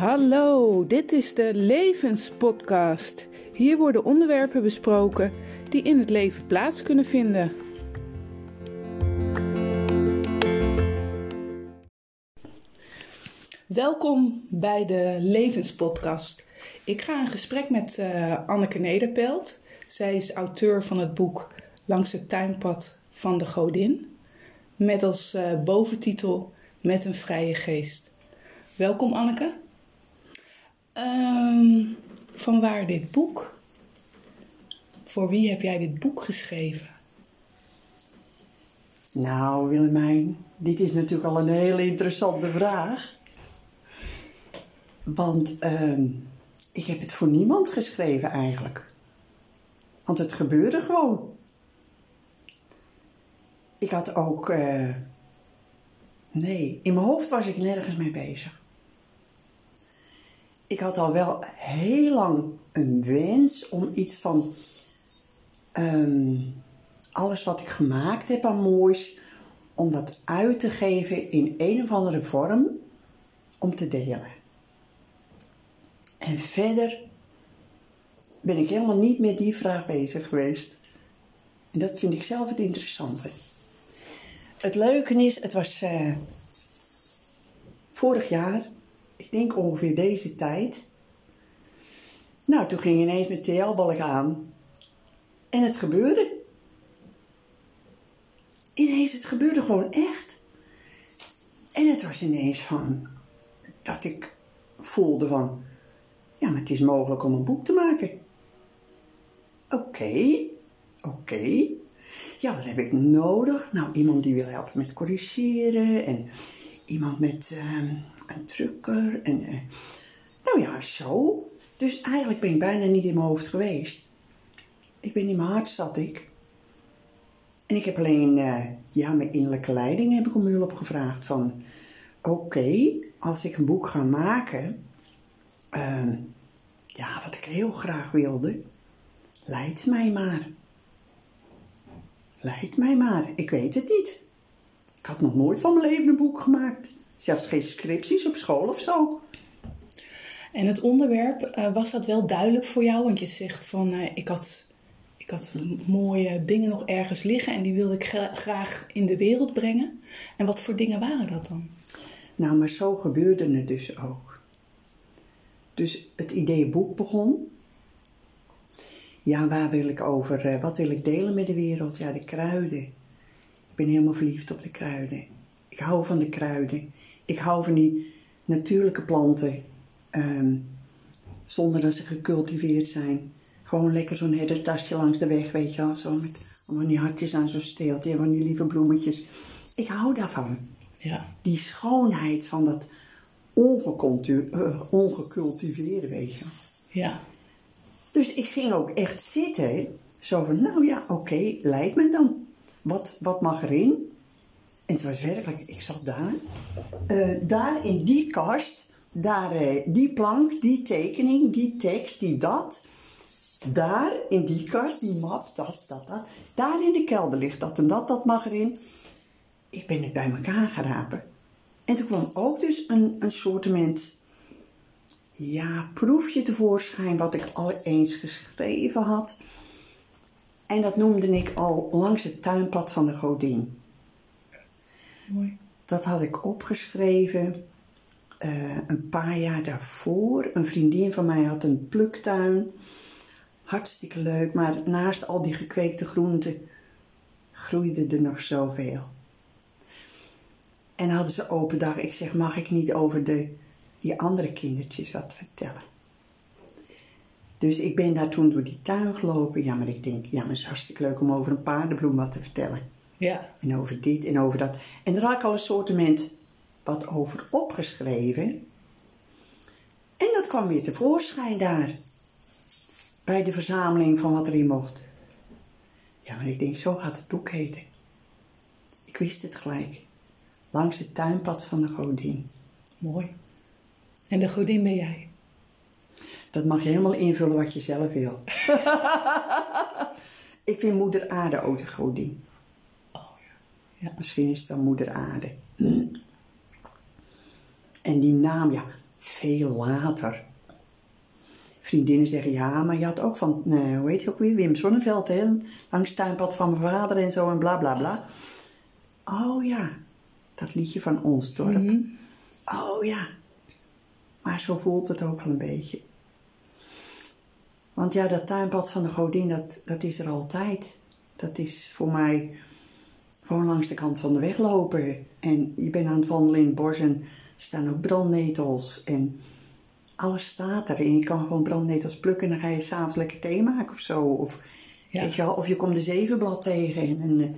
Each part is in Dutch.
Hallo, dit is de Levenspodcast. Hier worden onderwerpen besproken die in het leven plaats kunnen vinden. Welkom bij de Levenspodcast. Ik ga in gesprek met uh, Anneke Nederpelt. Zij is auteur van het boek Langs het tuinpad van de Godin. Met als uh, boventitel Met een vrije geest. Welkom Anneke. Um, van waar dit boek? Voor wie heb jij dit boek geschreven? Nou, Willemijn, dit is natuurlijk al een hele interessante vraag. Want uh, ik heb het voor niemand geschreven eigenlijk. Want het gebeurde gewoon. Ik had ook. Uh, nee, in mijn hoofd was ik nergens mee bezig ik had al wel heel lang een wens om iets van um, alles wat ik gemaakt heb aan moois, om dat uit te geven in een of andere vorm om te delen. En verder ben ik helemaal niet met die vraag bezig geweest. En dat vind ik zelf het interessante. Het leuke is, het was uh, vorig jaar ik denk ongeveer deze tijd. Nou, toen ging ineens mijn TL-balk aan. En het gebeurde. Ineens, het gebeurde gewoon echt. En het was ineens van, dat ik voelde van, ja, maar het is mogelijk om een boek te maken. Oké, oké. Ja, wat heb ik nodig? Nou, iemand die wil helpen met corrigeren en iemand met, uh, een drukker. En, uh, nou ja, zo. Dus eigenlijk ben ik bijna niet in mijn hoofd geweest. Ik ben in mijn hart zat ik. En ik heb alleen, uh, ja, mijn innerlijke leiding heb ik om hulp gevraagd. Van, oké, als ik een boek ga maken, uh, ja, wat ik heel graag wilde, leid mij maar. Leid mij maar, ik weet het niet. Ik had nog nooit van mijn leven een boek gemaakt. Zelfs geen scripties op school of zo. En het onderwerp, uh, was dat wel duidelijk voor jou? Want je zegt van, uh, ik, had, ik had mooie dingen nog ergens liggen en die wilde ik gra graag in de wereld brengen. En wat voor dingen waren dat dan? Nou, maar zo gebeurde het dus ook. Dus het idee boek begon. Ja, waar wil ik over, uh, wat wil ik delen met de wereld? Ja, de kruiden. Ik ben helemaal verliefd op de kruiden. Ik hou van de kruiden. Ik hou van die natuurlijke planten. Um, zonder dat ze gecultiveerd zijn. Gewoon lekker zo'n herdertasje langs de weg, weet je wel. Zo met allemaal die hartjes aan zo'n steeltje. En van die lieve bloemetjes. Ik hou daarvan. Ja. Die schoonheid van dat uh, ongecultiveerde, weet je Ja. Dus ik ging ook echt zitten. Zo van, nou ja, oké, okay, leid me dan. Wat, wat mag erin? En het was werkelijk, ik zat daar. Uh, daar in die kast, daar uh, die plank, die tekening, die tekst, die dat. Daar in die kast, die map, dat, dat, dat. Daar in de kelder ligt dat en dat, dat mag erin. Ik ben het bij elkaar gerapen. En toen kwam ook dus een, een ja, proefje tevoorschijn wat ik al eens geschreven had. En dat noemde ik al langs het tuinpad van de godin. Dat had ik opgeschreven uh, een paar jaar daarvoor. Een vriendin van mij had een pluktuin. Hartstikke leuk, maar naast al die gekweekte groenten groeide er nog zoveel. En hadden ze open dag. Ik zeg, mag ik niet over de, die andere kindertjes wat vertellen? Dus ik ben daar toen door die tuin gelopen. Ja, maar ik denk, ja, maar het is hartstikke leuk om over een paardenbloem wat te vertellen. Ja. En over dit en over dat. En daar had ik al een soortement wat over opgeschreven. En dat kwam weer tevoorschijn daar. Bij de verzameling van wat erin mocht. Ja, maar ik denk, zo gaat het boek heten. Ik wist het gelijk. Langs het tuinpad van de godin. Mooi. En de godin ben jij? Dat mag je helemaal invullen wat je zelf wil. ik vind moeder aarde ook de godin. Ja. Misschien is dan moeder aarde. Hm. En die naam, ja, veel later. Vriendinnen zeggen, ja, maar je had ook van, nee, hoe heet je ook weer, Wim Sonneveld, hè? Langs het tuinpad van mijn vader en zo en bla bla bla. Oh ja, dat liedje van ons dorp. Oh ja. Maar zo voelt het ook wel een beetje. Want ja, dat tuinpad van de godin, dat, dat is er altijd. Dat is voor mij gewoon langs de kant van de weg lopen. En je bent aan het wandelen in het bos en er staan ook brandnetels. En alles staat er. En je kan gewoon brandnetels plukken en dan ga je s'avonds lekker thee maken of zo. Of, Ja. weet je wel, of je komt de zevenblad tegen. En, en, eh,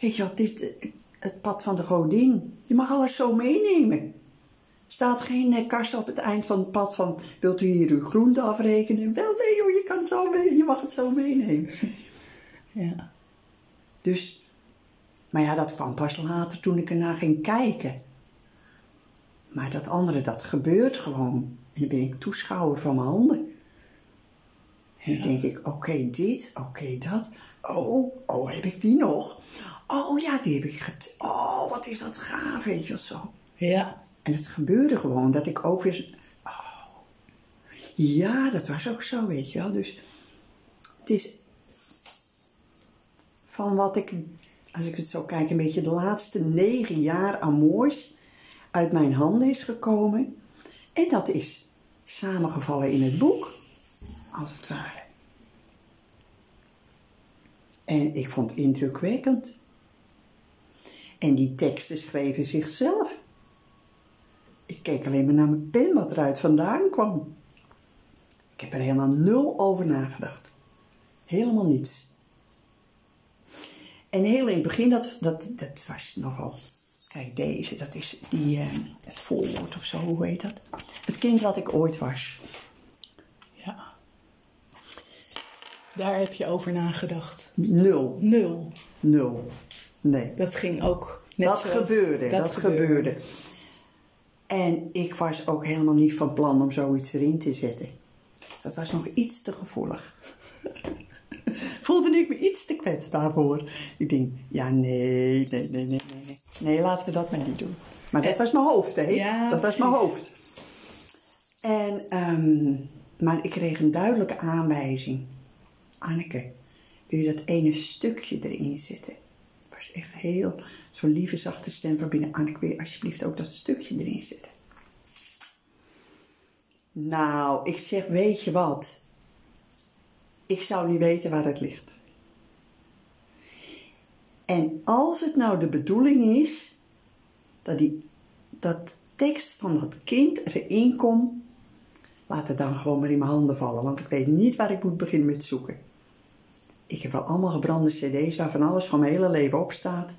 weet je wel, het is de- het pad van de godin. Je mag alles zo meenemen. Er staat geen eh, kast op het eind van het pad van... wilt u hier uw groente afrekenen? Wel nee hoor, je, kan het zo mee, je mag het zo meenemen. Ja. Dus, maar ja, dat kwam pas later toen ik ernaar ging kijken. Maar dat andere, dat gebeurt gewoon. En dan ben ik toeschouwer van mijn handen. En dan denk ik, oké, dit, oké, dat. Oh, oh, heb ik die nog? Oh ja, die heb ik get... Oh, wat is dat gaaf, weet je wel zo. Ja. En het gebeurde gewoon dat ik ook weer. Oh, ja, dat was ook zo, weet je wel. Dus het is van wat ik, als ik het zo kijk, een beetje de laatste negen jaar aan uit mijn handen is gekomen. En dat is samengevallen in het boek, als het ware. En ik vond het indrukwekkend. En die teksten schreven zichzelf. Ik keek alleen maar naar mijn pen wat eruit vandaan kwam. Ik heb er helemaal nul over nagedacht. Helemaal niets. En heel in het begin, dat, dat, dat was nogal... Kijk, deze, dat is die, eh, het voorwoord of zo, hoe heet dat? Het kind wat ik ooit was. Ja. Daar heb je over nagedacht. Nul. Nul. Nul. Nee. Dat ging ook net dat zoals- gebeurde, dat, gebeurde. En ik was ook helemaal niet van plan om zoiets erin te zetten. Dat was nog iets te gevoelig. Voelde ik me iets te kwetsbaar voor. Ik denk, ja, nee, nee, nee, nee, nee. Nee, laten we dat maar niet doen. Maar dat Eh, was mijn hoofd, hè? ja, dat was mijn hoofd. En, ehm, maar ik kreeg een duidelijke aanwijzing. Anneke, wil je dat ene stukje erin zetten? Het was echt heel, zo'n lieve zachte stem van binnen. Anneke, wil je alsjeblieft ook dat stukje erin zetten? Nou, ik zeg, weet je wat? Ik zou niet weten waar het ligt. En als het nou de bedoeling is dat die dat tekst van dat kind erin komt, laat het dan gewoon maar in mijn handen vallen, want ik weet niet waar ik moet beginnen met zoeken. Ik heb wel allemaal gebrande cd's waarvan alles van mijn hele leven op staat.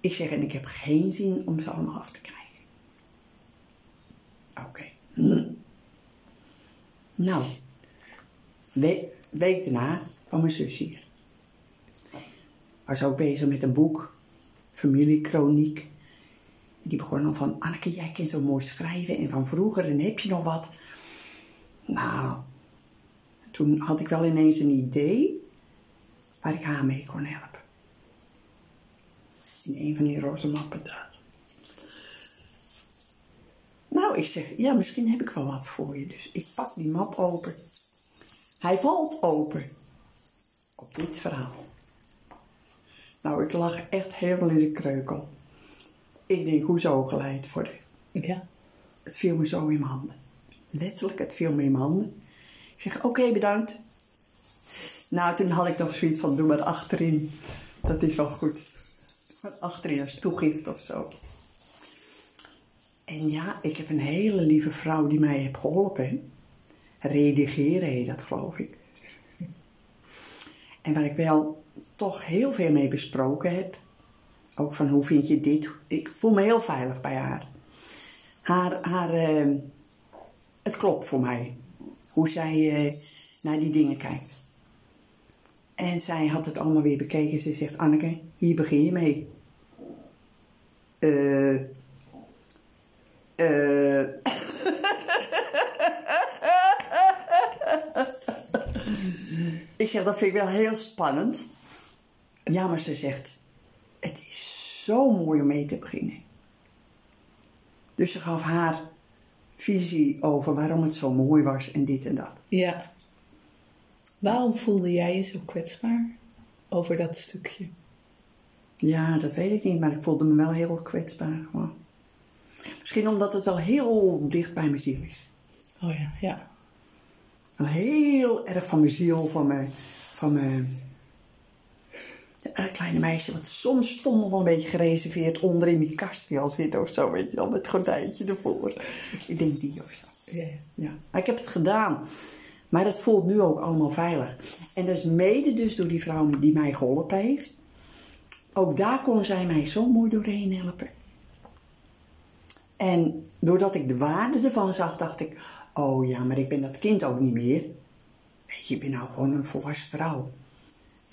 Ik zeg, en ik heb geen zin om ze allemaal af te krijgen. Oké. Hm. Nou, we- week daarna kwam mijn zus hier. Was ook bezig met een boek, familiekroniek. Die begon dan van, Anneke, jij kent zo mooi schrijven en van vroeger en heb je nog wat? Nou, toen had ik wel ineens een idee waar ik haar mee kon helpen. In een van die roze mappen daar. Nou, ik zeg, ja, misschien heb ik wel wat voor je. Dus ik pak die map open. Hij valt open. Op dit verhaal. Nou, ik lag echt helemaal in de kreukel. Ik denk, hoezo geleid worden? Ja. Het viel me zo in mijn handen. Letterlijk, het viel me in mijn handen. Ik zeg, oké, bedankt. Nou, toen had ik nog zoiets van, doe maar achterin. Dat is wel goed. Achterin als toegift of zo. En ja, ik heb een hele lieve vrouw die mij heeft geholpen. Redigeren heet dat, geloof ik. En waar ik wel toch heel veel mee besproken heb. Ook van hoe vind je dit? Ik voel me heel veilig bij haar. Haar, haar eh, het klopt voor mij. Hoe zij eh, naar die dingen kijkt. En zij had het allemaal weer bekeken. Ze zegt, Anneke, hier begin je mee. Eh... eh ik zeg, dat vind ik wel heel spannend. Ja, maar ze zegt, het is zo mooi om mee te beginnen. Dus ze gaf haar visie over waarom het zo mooi was en dit en dat. Ja. Waarom voelde jij je zo kwetsbaar over dat stukje? Ja, dat weet ik niet, maar ik voelde me wel heel kwetsbaar. Misschien omdat het wel heel dicht bij mijn ziel is. Oh ja, ja. Heel erg van mijn ziel, van mijn, van mijn kleine meisje, wat soms stond nog wel een beetje gereserveerd onder in die kast die al zit of zo, weet je wel, met het gordijntje ervoor. Ik denk die of zo. Ja, maar ik heb het gedaan. Maar het voelt nu ook allemaal veilig. En dat is mede dus door die vrouw die mij geholpen heeft. Ook daar kon zij mij zo mooi doorheen helpen. En doordat ik de waarde ervan zag, dacht ik... Oh ja, maar ik ben dat kind ook niet meer. Weet je, ik ben nou gewoon een volwassen vrouw.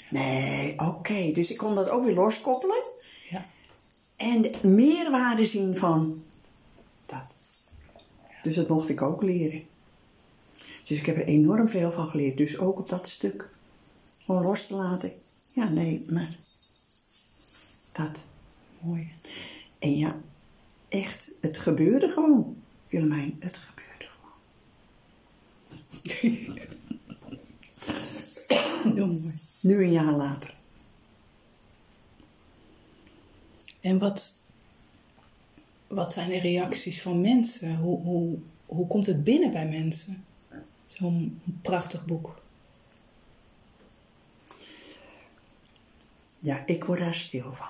Nee, oké. Dus ik kon dat ook weer loskoppelen. ja. En de meerwaarde zien van dat. Dus dat mocht ik ook leren. Dus ik heb er enorm veel van geleerd. Dus ook op dat stuk. Gewoon los te laten. Ja, nee, maar dat. Mooi. En ja, echt, het gebeurde gewoon. Willemijn, het gebeurde. Heel mooi. Nu een jaar later. En wat, wat zijn de reacties van mensen? Hoe, hoe, hoe komt het binnen bij mensen? Zo'n prachtig boek. Ja, ik word daar stil van.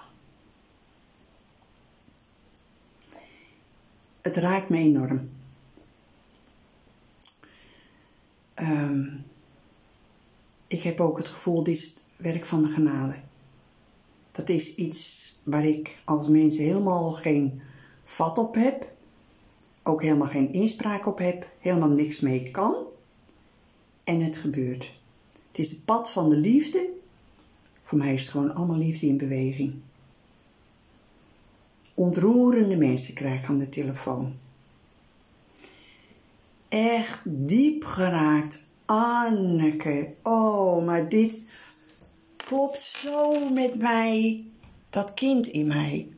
Het raakt me enorm. Ehm, ik heb ook het gevoel, dit is het werk van de genade. Dat is iets waar ik als mens helemaal geen vat op heb. Ook helemaal geen inspraak op heb. Helemaal niks mee kan. En het gebeurt. Het is het pad van de liefde. Voor mij is het gewoon allemaal liefde in beweging. Ontroerende mensen krijg aan de telefoon. Echt diep geraakt. Anneke, oh, maar dit klopt zo met mij. Dat kind in mij.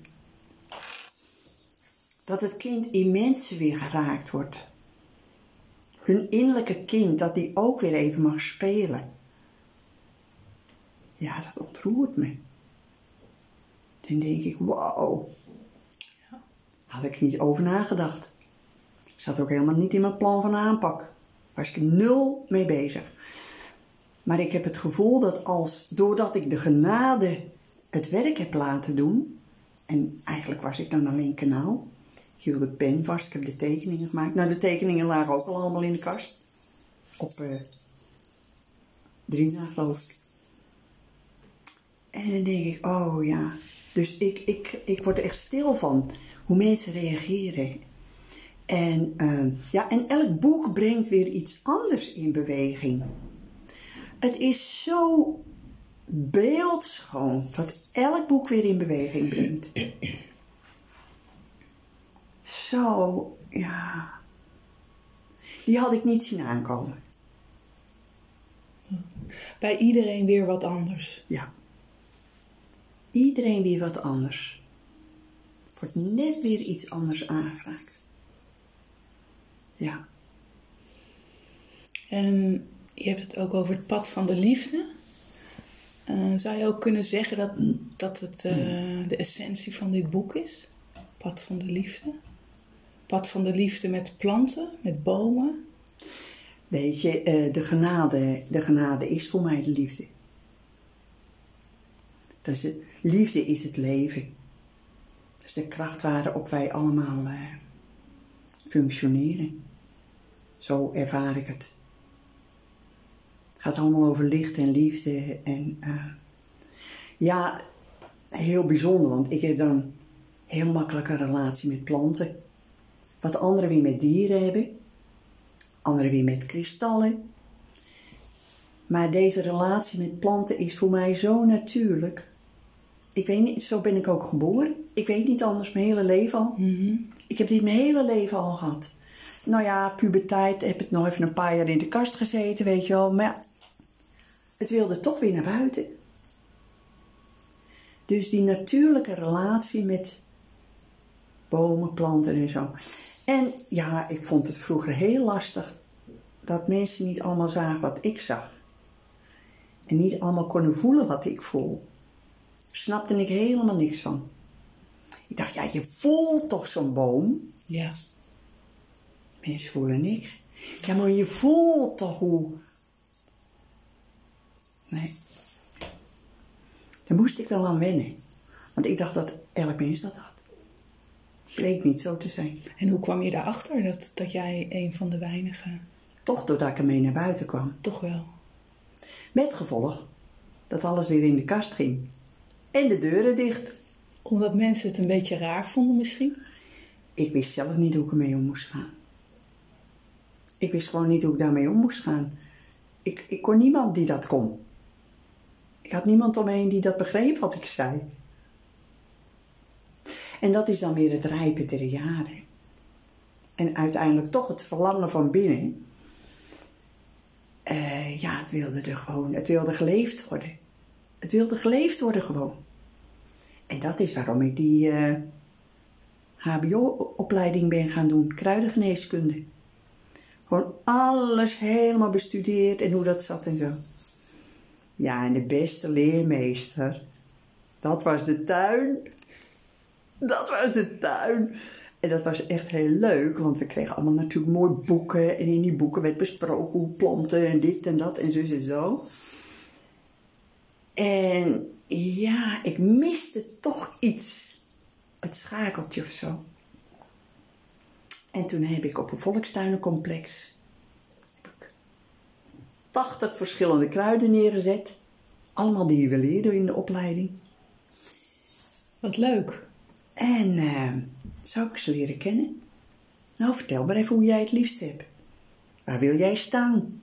Dat het kind in mensen weer geraakt wordt. Hun innerlijke kind, dat die ook weer even mag spelen. Ja, dat ontroert me. Dan denk ik, wauw. Had ik niet over nagedacht. Zat ook helemaal niet in mijn plan van aanpak. Was ik nul mee bezig. Maar ik heb het gevoel dat als, doordat ik de genade het werk heb laten doen, en eigenlijk was ik dan alleen kanaal. Ik hield de pen vast, ik heb de tekeningen gemaakt. Nou, de tekeningen lagen ook al allemaal in de kast. Op eh drie na, geloof ik. En dan denk ik, oh ja. Dus ik, ik, ik word er echt stil van hoe mensen reageren. En, eh, ja, en elk boek brengt weer iets anders in beweging. Het is zo beeldschoon wat elk boek weer in beweging brengt. Zo, ja. Die had ik niet zien aankomen. Bij iedereen weer wat anders. Ja. Iedereen weer wat anders. Wordt net weer iets anders aangeraakt. Ja. En je hebt het ook over het pad van de liefde. Eh, zou je ook kunnen zeggen dat, dat het eh, de essentie van dit boek is? Pad van de liefde. Pad van de liefde met planten, met bomen. Weet je, eh, de, genade, de genade is voor mij de liefde. Dat is het, liefde is het leven. Dat is de kracht waarop wij allemaal functioneren. Zo ervaar ik het. Het gaat allemaal over licht en liefde. En eh, ja, heel bijzonder, want ik heb dan heel makkelijk een relatie met planten. Wat anderen weer met dieren hebben. Anderen weer met kristallen. Maar deze relatie met planten is voor mij zo natuurlijk. Ik weet niet, zo ben ik ook geboren. Ik weet niet anders mijn hele leven al. Ik heb dit mijn hele leven al gehad. Nou ja, puberteit heb ik nog even een paar jaar in de kast gezeten, weet je wel. Maar het wilde toch weer naar buiten. Dus die natuurlijke relatie met bomen, planten en zo. En ja, ik vond het vroeger heel lastig dat mensen niet allemaal zagen wat ik zag. En niet allemaal konden voelen wat ik voel. Snapte ik helemaal niks van. Ik dacht, ja, je voelt toch zo'n boom? Ja. Mensen voelen niks. Ja, maar je voelt toch hoe. Nee. Daar moest ik wel aan wennen. Want ik dacht dat elk mens dat had. Bleek niet zo te zijn. En hoe kwam je daarachter dat, dat jij een van de weinigen... Toch doordat ik ermee naar buiten kwam. Toch wel. Met gevolg dat alles weer in de kast ging. En de deuren dicht. Omdat mensen het een beetje raar vonden misschien? Ik wist zelf niet hoe ik ermee om moest gaan. Ik wist gewoon niet hoe ik daarmee om moest gaan. Ik, ik kon niemand die dat kon. Ik had niemand omheen die dat begreep wat ik zei. En dat is dan weer het rijpen der jaren. En uiteindelijk toch het verlangen van binnen. Eh, ja, het wilde er gewoon, het wilde geleefd worden. Het wilde geleefd worden gewoon. En dat is waarom ik die HBO-opleiding ben gaan doen, kruidengeneeskunde. Gewoon alles helemaal bestudeerd en hoe dat zat en zo. Ja, en de beste leermeester, dat was de tuin. Dat was de tuin. En dat was echt heel leuk, want we kregen allemaal natuurlijk mooi boeken. En in die boeken werd besproken hoe planten en dit en dat en zo en zo. En ja, ik miste toch iets. Het schakeltje of zo. En toen heb ik op een volkstuinencomplex heb ik 80 verschillende kruiden neergezet. Allemaal die we leerden in de opleiding. Wat leuk. En uh, zou ik ze leren kennen? Nou, vertel maar even hoe jij het liefst hebt. Waar wil jij staan?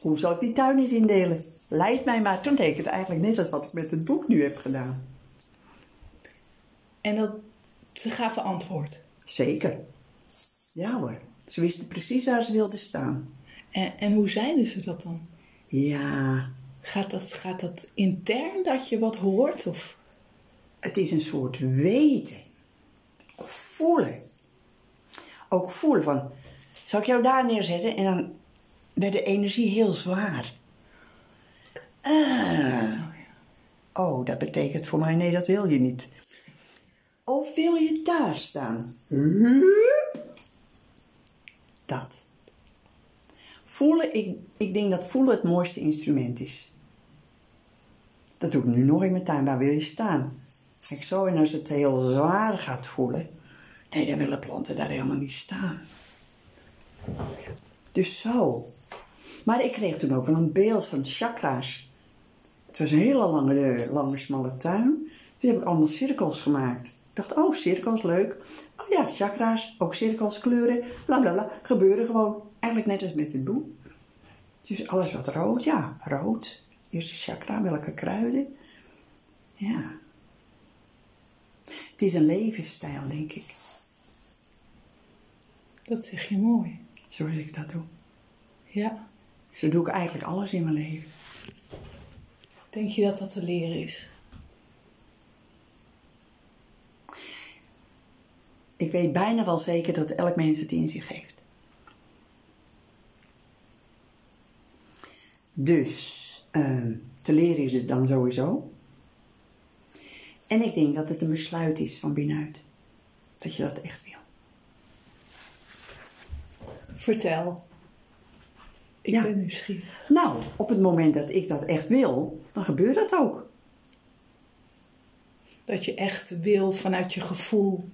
Hoe zal ik die tuin eens indelen? Leid mij maar. Toen deed ik het eigenlijk net als wat ik met het boek nu heb gedaan. En dat, ze gaven antwoord. Zeker. Ja hoor. Ze wisten precies waar ze wilden staan. En, en hoe zeiden ze dat dan? Ja, Gaat dat, gaat dat intern dat je wat hoort? Of? het is een soort weten. Of voelen. Ook voelen van, zal ik jou daar neerzetten? En dan werd de energie heel zwaar. Ah. Oh, dat betekent voor mij, nee, dat wil je niet. Of wil je daar staan? Dat. Voelen, ik, ik denk dat voelen het mooiste instrument is. Dat doe ik nu nog in mijn tuin. Waar wil je staan? Ga ik zo en als het heel zwaar gaat voelen. Nee, dan willen planten daar helemaal niet staan. Dus zo. Maar ik kreeg toen ook wel een beeld van chakra's. Het was een hele lange, lange smalle tuin. Toen heb ik allemaal cirkels gemaakt. Ik dacht, oh, cirkels, leuk. Oh ja, chakra's, ook cirkels, kleuren, bla bla bla. Gebeuren gewoon. Eigenlijk net als met het boek. Dus alles wat rood, ja, rood. Eerste chakra, welke kruiden. Ja. Het is een levensstijl, denk ik. Dat zeg je mooi. Zoals ik dat doe. Ja. Zo doe ik eigenlijk alles in mijn leven. Denk je dat dat te leren is? Ik weet bijna wel zeker dat elk mens het in zich heeft. Dus, ehm, te leren is het dan sowieso. En ik denk dat het een besluit is van binnenuit. Dat je dat echt wil. Vertel. Ik Ja. ben nieuwsgierig. Nou, op het moment dat ik dat echt wil, dan gebeurt dat ook. Dat je echt wil vanuit je gevoel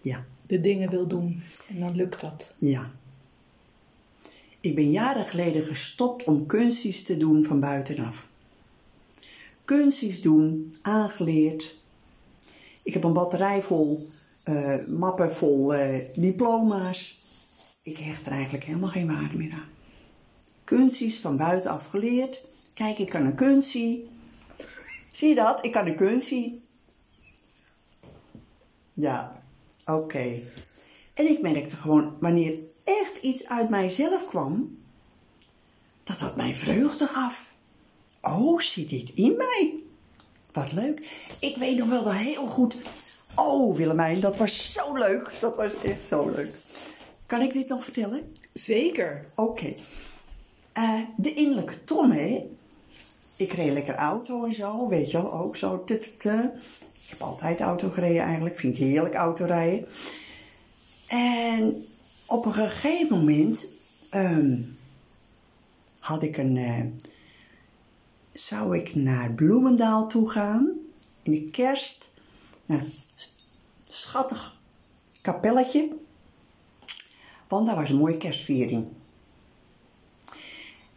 Ja, de dingen wil doen. En dan lukt dat. ja. Ik ben jaren geleden gestopt om kunstjes te doen van buitenaf. Kunstjes doen, aangeleerd. Ik heb een batterij vol, eh, mappen vol eh, diploma's. Ik hecht er eigenlijk helemaal geen waarde meer aan. Kunstjes van buitenaf geleerd. Kijk, ik kan een kunstje. Zie je dat? Ik kan een kunstje. Ja, oké. En ik merkte gewoon, wanneer echt iets uit mijzelf kwam, dat dat mij vreugde gaf. Oh, zit dit in mij? Wat leuk. Ik weet nog wel dat heel goed, Oh, Willemijn, dat was zo leuk. Dat was echt zo leuk. Kan ik dit nog vertellen? Zeker. Oké. Eh, de innerlijke Tom, hè? Ik reed lekker auto en zo, weet je wel, ook zo. Tut, tut. Ik heb altijd auto gereden eigenlijk, vind ik heerlijk autorijden. En op een gegeven moment ehm, had ik een. eh, zou ik naar Bloemendaal toe gaan in de kerst. Nou, schattig kapelletje. Want daar was een mooie kerstviering.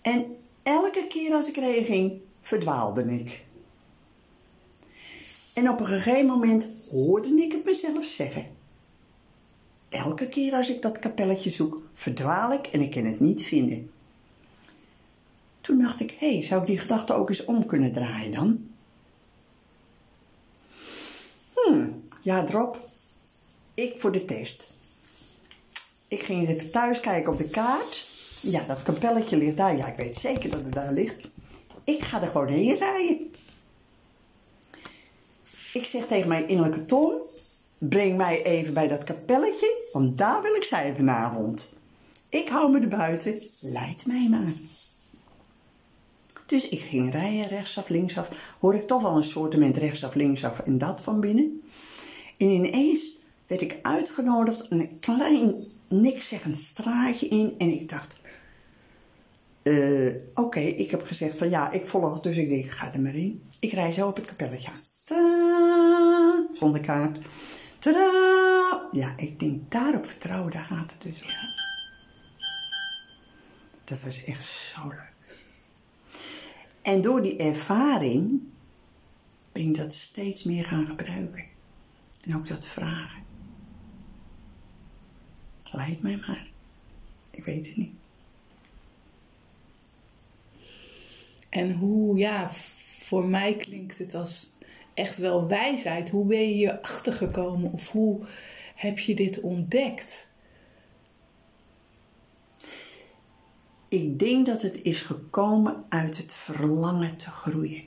En elke keer als ik erheen ging, verdwaalde ik. En op een gegeven moment hoorde ik het mezelf zeggen. Elke keer als ik dat kapelletje zoek, verdwaal ik en ik kan het niet vinden. Toen dacht ik, hé, hey, zou ik die gedachte ook eens om kunnen draaien dan? Hmm, ja, drop. Ik voor de test. Ik ging eens even thuis kijken op de kaart. Ja, dat kapelletje ligt daar. Ja, ik weet zeker dat het daar ligt. Ik ga er gewoon heen rijden. Ik zeg tegen mijn innerlijke Tom, breng mij even bij dat kapelletje, want daar wil ik zijn vanavond. Ik hou me er buiten, leid mij maar. Dus ik ging rijden, rechtsaf, linksaf. Hoor ik toch wel een soortement rechtsaf, linksaf en dat van binnen. En ineens werd ik uitgenodigd een klein nikszeggend straatje in. En ik dacht, eh, oké, ik heb gezegd van ja, ik volg. Dus ik denk, ik ga er maar in. Ik rij zo op het kapelletje aan. Tadaa, zonder kaart. Tadaa. Ja, ik denk, daarop vertrouwen, daar gaat het dus om. Dat was echt zo leuk. En door die ervaring ben ik dat steeds meer gaan gebruiken. En ook dat vragen. Leid mij maar. Ik weet het niet. En hoe, ja, voor mij klinkt het als echt wel wijsheid. Hoe ben je hier achter gekomen of hoe heb je dit ontdekt? Ik denk dat het is gekomen uit het verlangen te groeien.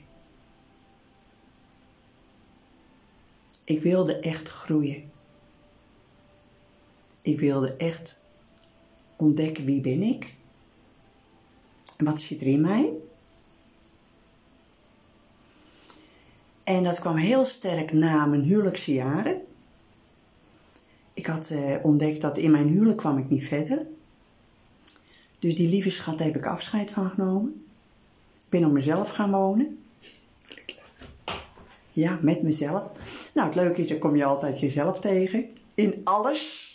Ik wilde echt groeien. Ik wilde echt ontdekken wie ben ik en wat zit er in mij. En dat kwam heel sterk na mijn huwelijkse jaren. Ik had eh, ontdekt dat in mijn huwelijk kwam ik niet verder. Dus die lieve schat heb ik afscheid van genomen. Ik ben op mezelf gaan wonen. Ja, met mezelf. Nou, het leuke is, dan kom je altijd jezelf tegen. In alles.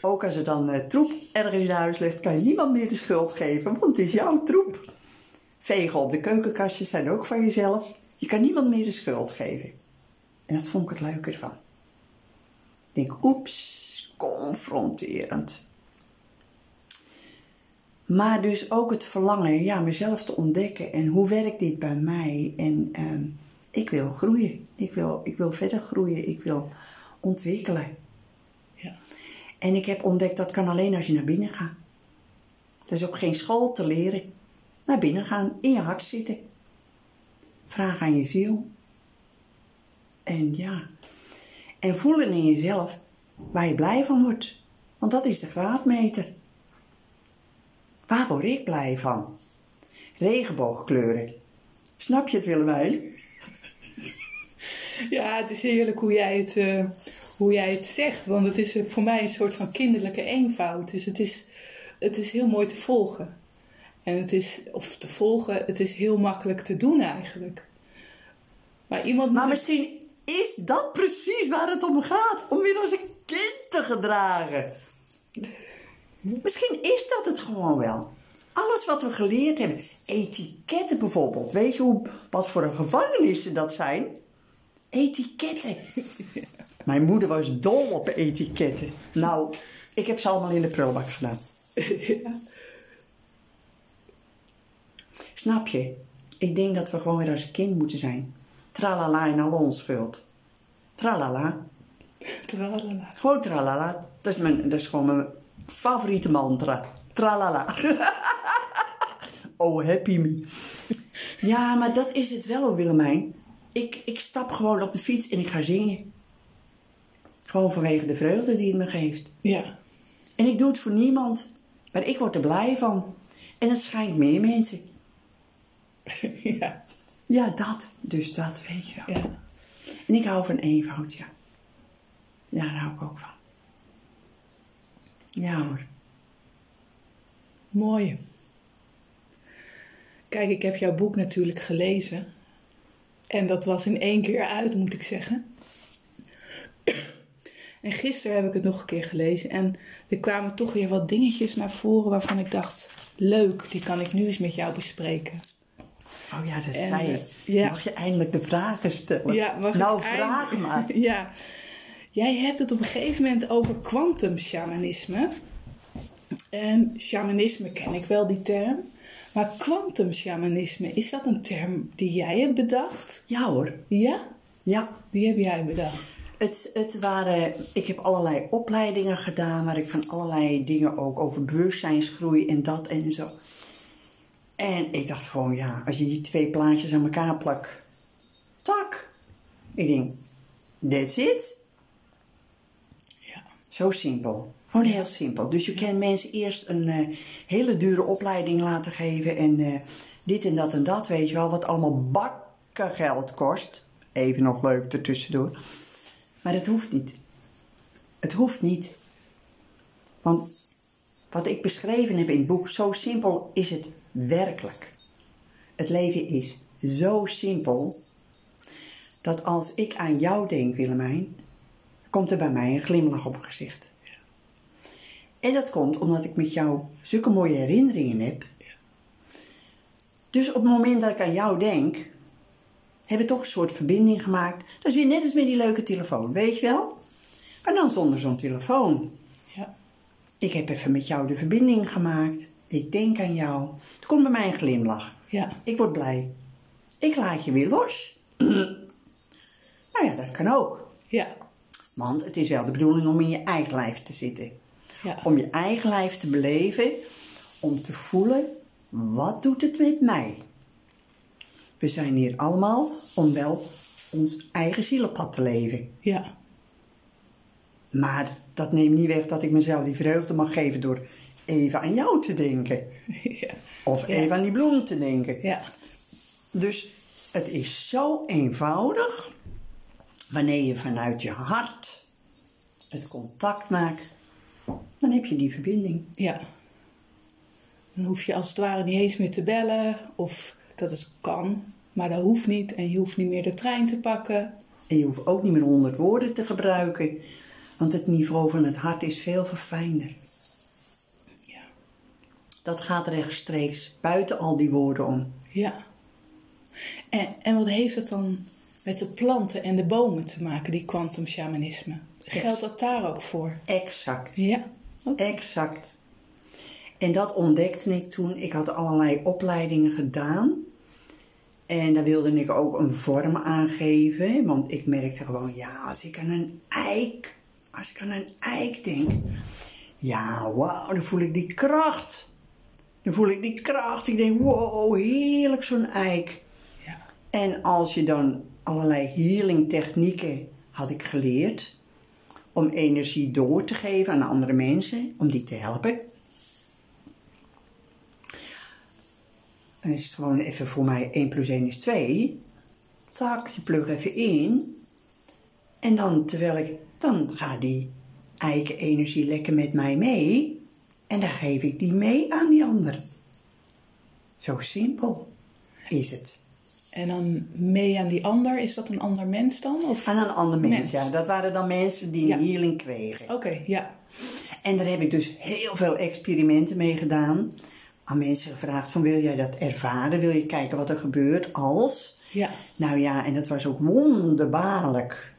Ook als er dan eh, troep ergens in huis ligt, kan je niemand meer de schuld geven, want het is jouw troep. Vegen op de keukenkastjes zijn ook van jezelf. Je kan niemand meer de schuld geven. En dat vond ik het leuke ervan. Ik denk, oeps, confronterend. Maar dus ook het verlangen, ja, mezelf te ontdekken. En hoe werkt dit bij mij? En ehm, ik wil groeien. Ik wil, ik wil verder groeien. Ik wil ontwikkelen. Ja. En ik heb ontdekt dat kan alleen als je naar binnen gaat. Er is ook geen school te leren. Naar binnen gaan, in je hart zitten. Vraag aan je ziel. En ja, en voelen in jezelf waar je blij van wordt. Want dat is de graadmeter. Waar word ik blij van? Regenboogkleuren. Snap je het, Willemijn? Ja, het is heerlijk hoe jij het, eh, hoe jij het zegt. Want het is voor mij een soort van kinderlijke eenvoud. Dus het is, het is heel mooi te volgen. En het is, of te volgen, het is heel makkelijk te doen eigenlijk. Maar iemand Maar misschien is dat precies waar het om gaat. Om weer als een kind te gedragen. Misschien is dat het gewoon wel. Alles wat we geleerd hebben. Etiketten bijvoorbeeld. Weet je hoe, wat voor een gevangenissen dat zijn? Etiketten. Mijn moeder was dol op etiketten. Nou, ik heb ze allemaal in de prullenbak gedaan. Snap je? Ik denk dat we gewoon weer als kind moeten zijn. Tralala in al onschuld. Tralala. Tralala. Gewoon tralala. Dat is, mijn, dat is gewoon mijn favoriete mantra. Tralala. oh, happy me. Ja, maar dat is het wel, Willemijn. Ik, ik stap gewoon op de fiets en ik ga zingen. Gewoon vanwege de vreugde die het me geeft. Ja. En ik doe het voor niemand. Maar ik word er blij van. En het schijnt meer mensen. ja. Ja, dat. Dus dat, weet je wel. Ja. En ik hou van eenvoud, ja. Ja, daar hou ik ook van. Ja hoor. Mooi. Kijk, ik heb jouw boek natuurlijk gelezen. En dat was in één keer uit, moet ik zeggen. En gisteren heb ik het nog een keer gelezen. En er kwamen toch weer wat dingetjes naar voren waarvan ik dacht: leuk, die kan ik nu eens met jou bespreken. Oh ja, dat En, zei je. eh, ja. Mag je eindelijk de vragen stellen? Ja, mag ik nou, eind- vraag maar. Ja. Jij hebt het op een gegeven moment over kwantum shamanisme. En shamanisme ken ik wel, die term. Maar kwantum shamanisme, is dat een term die jij hebt bedacht? Ja hoor. Ja, Ja. die heb jij bedacht. Het, het waren, ik heb allerlei opleidingen gedaan, waar ik van allerlei dingen ook over bewustzijnsgroei en dat en zo. En ik dacht gewoon, ja, als je die twee plaatjes aan elkaar plakt, tak. Ik denk, that's it. Ja. Zo simpel. Gewoon heel simpel. Dus je kan mensen eerst een eh, hele dure opleiding laten geven en eh, dit en dat en dat, weet je wel, wat allemaal bakken geld kost. Even nog leuk ertussendoor. Maar het hoeft niet. Het hoeft niet. Want wat ik beschreven heb in het boek, zo simpel is het werkelijk. Het leven is zo simpel dat als ik aan jou denk, Willemijn, komt er bij mij een glimlach op mijn gezicht. En dat komt omdat ik met jou zulke mooie herinneringen heb. Dus op het moment dat ik aan jou denk, hebben we toch een soort verbinding gemaakt. Dat is weer net als met die leuke telefoon, weet je wel? Maar dan zonder zo'n telefoon. Ja. Ik heb even met jou de verbinding gemaakt. Ik denk aan jou. Er komt bij mij een glimlach. Ja. Ik word blij. Ik laat je weer los. nou ja, dat kan ook. Ja. Want het is wel de bedoeling om in je eigen lijf te zitten. Ja. Om je eigen lijf te beleven. Om te voelen, wat doet het met mij? We zijn hier allemaal om wel ons eigen zielenpad te leven. Ja. Maar dat neemt niet weg dat ik mezelf die vreugde mag geven door even aan jou te denken. Ja. Of Ja. even aan die bloem te denken. Ja. Dus het is zo eenvoudig wanneer je vanuit je hart het contact maakt, dan heb je die verbinding. Ja. Dan hoef je als het ware niet eens meer te bellen. Of dat is kan. Maar dat hoeft niet. En je hoeft niet meer de trein te pakken. En je hoeft ook niet meer honderd woorden te gebruiken, want het niveau van het hart is veel verfijnder. Dat gaat rechtstreeks buiten al die woorden om. Ja. En, en wat heeft dat dan met de planten en de bomen te maken, die kwantum shamanisme? Geldt dat daar ook voor? Exact. Ja. Exact. En dat ontdekte ik toen. Ik had allerlei opleidingen gedaan. En daar wilde ik ook een vorm aangeven. Want ik merkte gewoon, ja, als ik aan een eik, als ik aan een eik denk. Ja, wauw, dan voel ik die kracht. Dan voel ik die kracht. Ik denk, wow, heerlijk zo'n eik. Ja. En als je dan allerlei healing technieken had ik geleerd om energie door te geven aan andere mensen, om die te helpen. Dan is het gewoon even voor mij 1 plus 1 is 2. Tak, je plug even in. En dan, terwijl ik, dan gaat die eigen energie lekker met mij mee. En dan geef ik die mee aan die ander. Zo simpel is het. En dan mee aan die ander, is dat een ander mens dan? Of? Aan een ander mens, Mens. ja. Dat waren dan mensen die een healing kregen. Oké, ja. En daar heb ik dus heel veel experimenten mee gedaan. Aan mensen gevraagd van wil jij dat ervaren? Wil je kijken wat er gebeurt als? Ja. Nou ja, en dat was ook wonderbaarlijk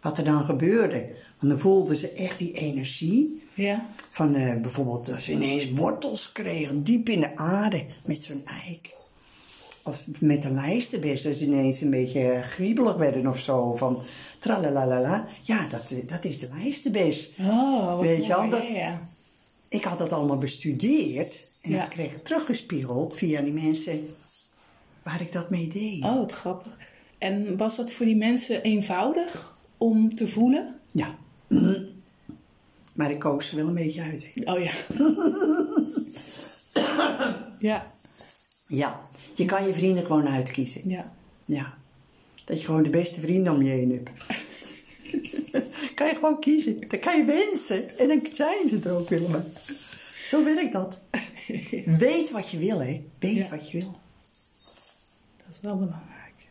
wat er dan gebeurde. Want dan voelden ze echt die energie. Ja. Van eh, bijvoorbeeld dat ze ineens wortels kregen, diep in de aarde, met zo'n eik. Of met de lijstenbest, dat ze ineens een beetje griebelig werden of zo. Van tralalala. Ja, dat, eh, dat is de lijstenbest. Oh, Weet je wel, dat- Ja. Ik had dat allemaal bestudeerd. En Ja. dat kreeg ik teruggespiegeld via die mensen waar ik dat mee deed. Oh, wat grappig. En was dat voor die mensen eenvoudig om te voelen? Ja, Maar ik koos er wel een beetje uit. Oh ja. ja, Ja, je kan je vrienden gewoon uitkiezen. ja. Ja. Dat je gewoon de beste vrienden om je heen hebt. kan je gewoon kiezen. Dan kan je wensen. En dan zijn ze er ook willen. Zo werkt dat. Weet wat je wil, hè. Weet Ja. wat je wil. Dat is wel belangrijk.